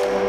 you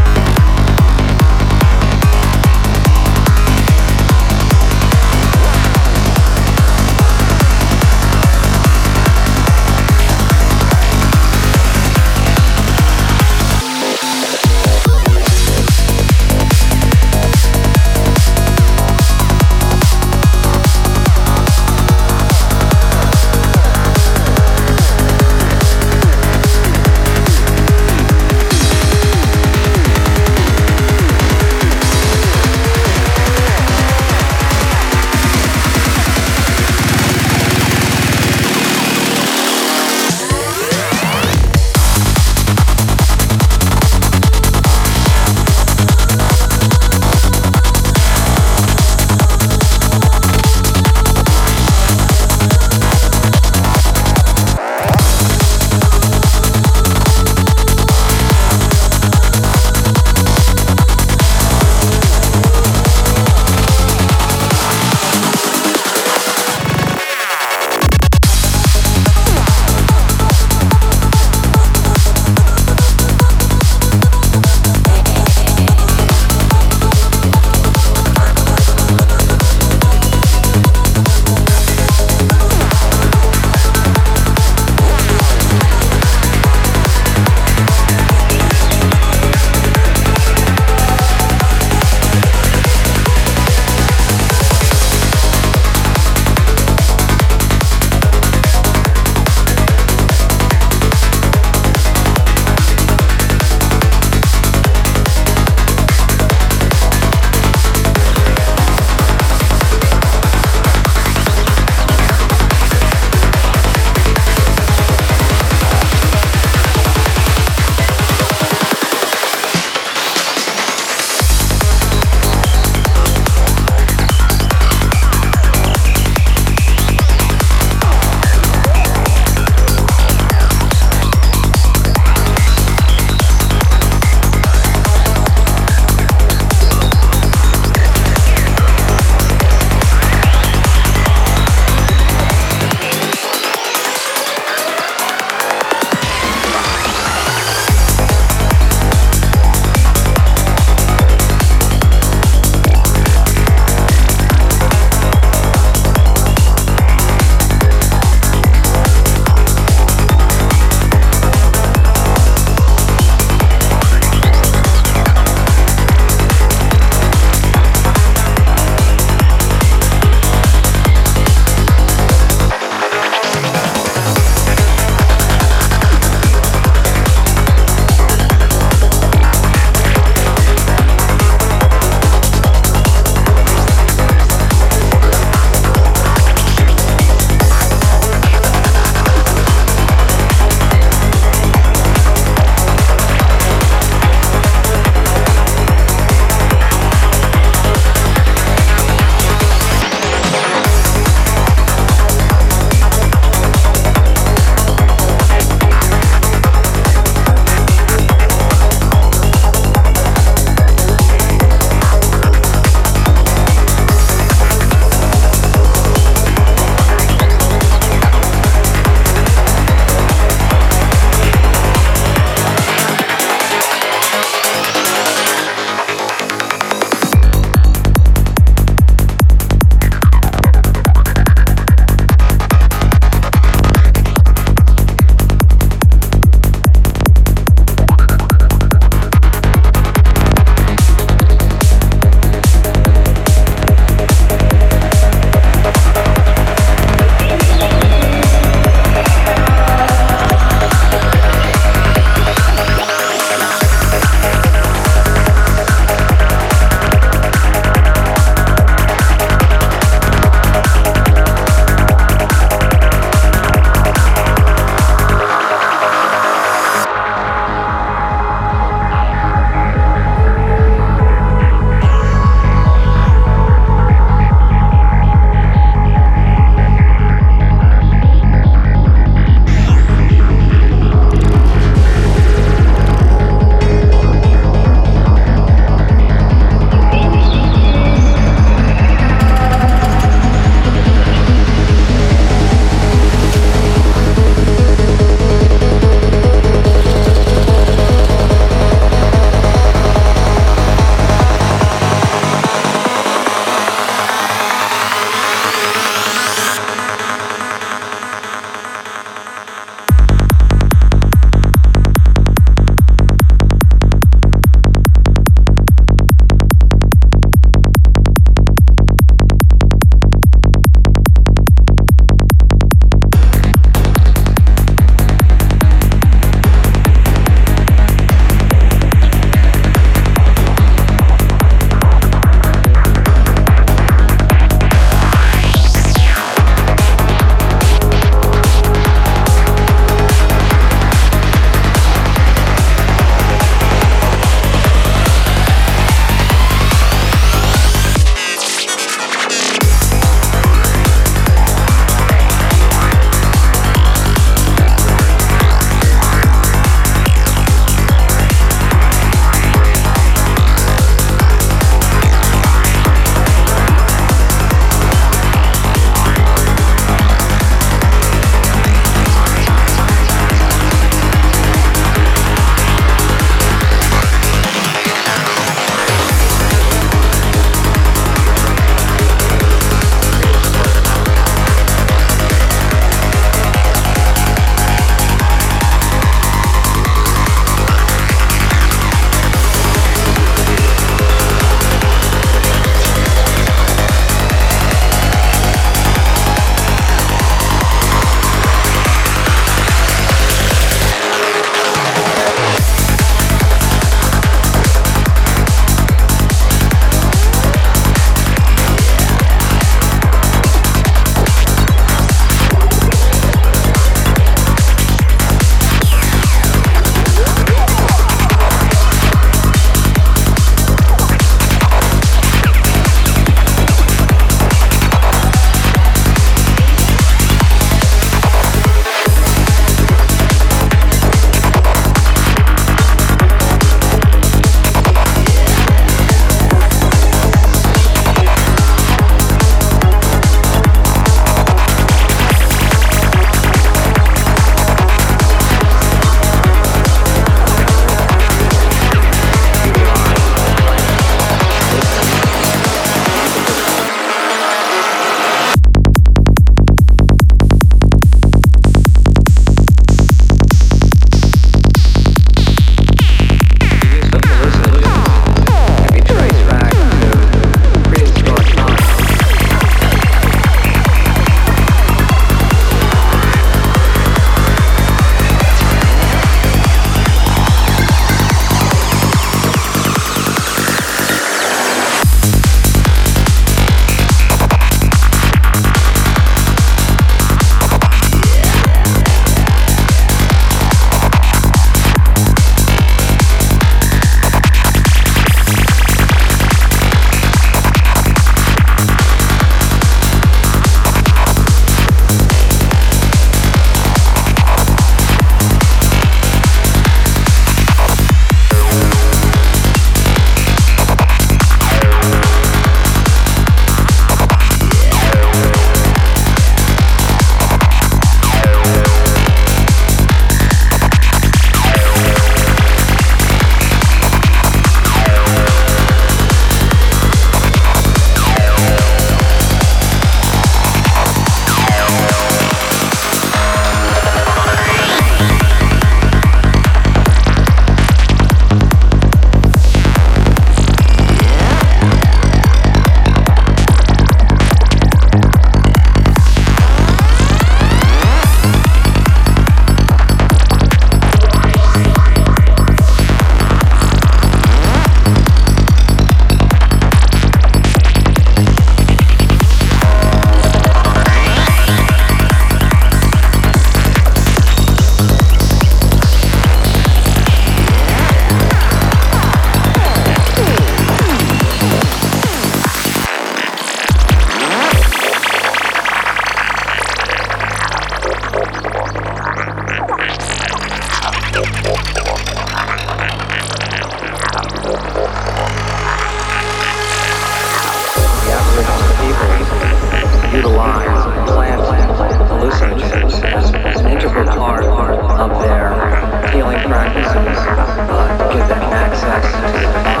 up there, healing practices, uh, give them access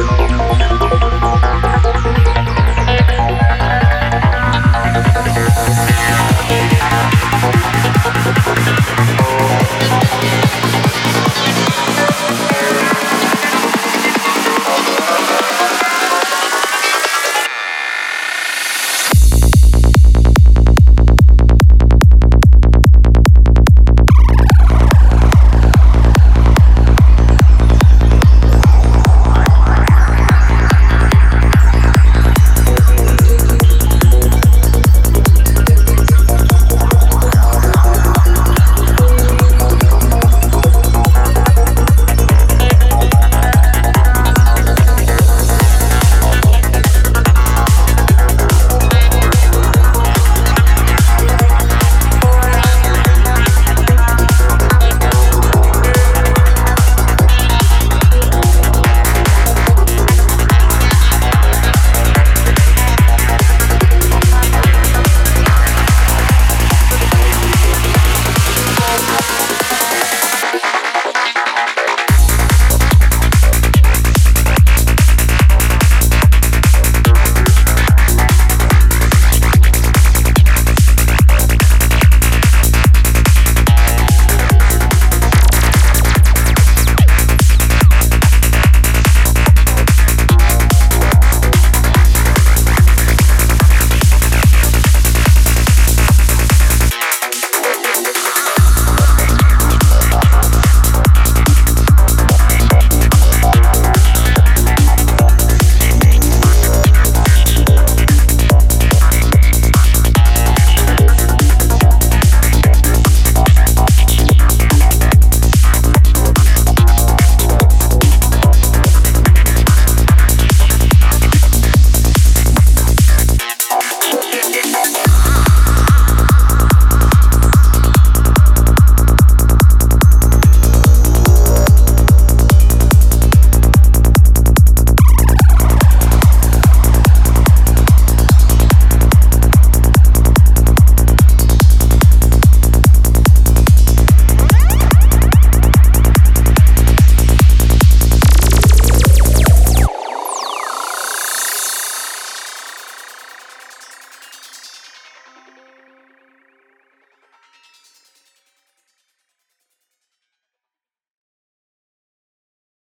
Thank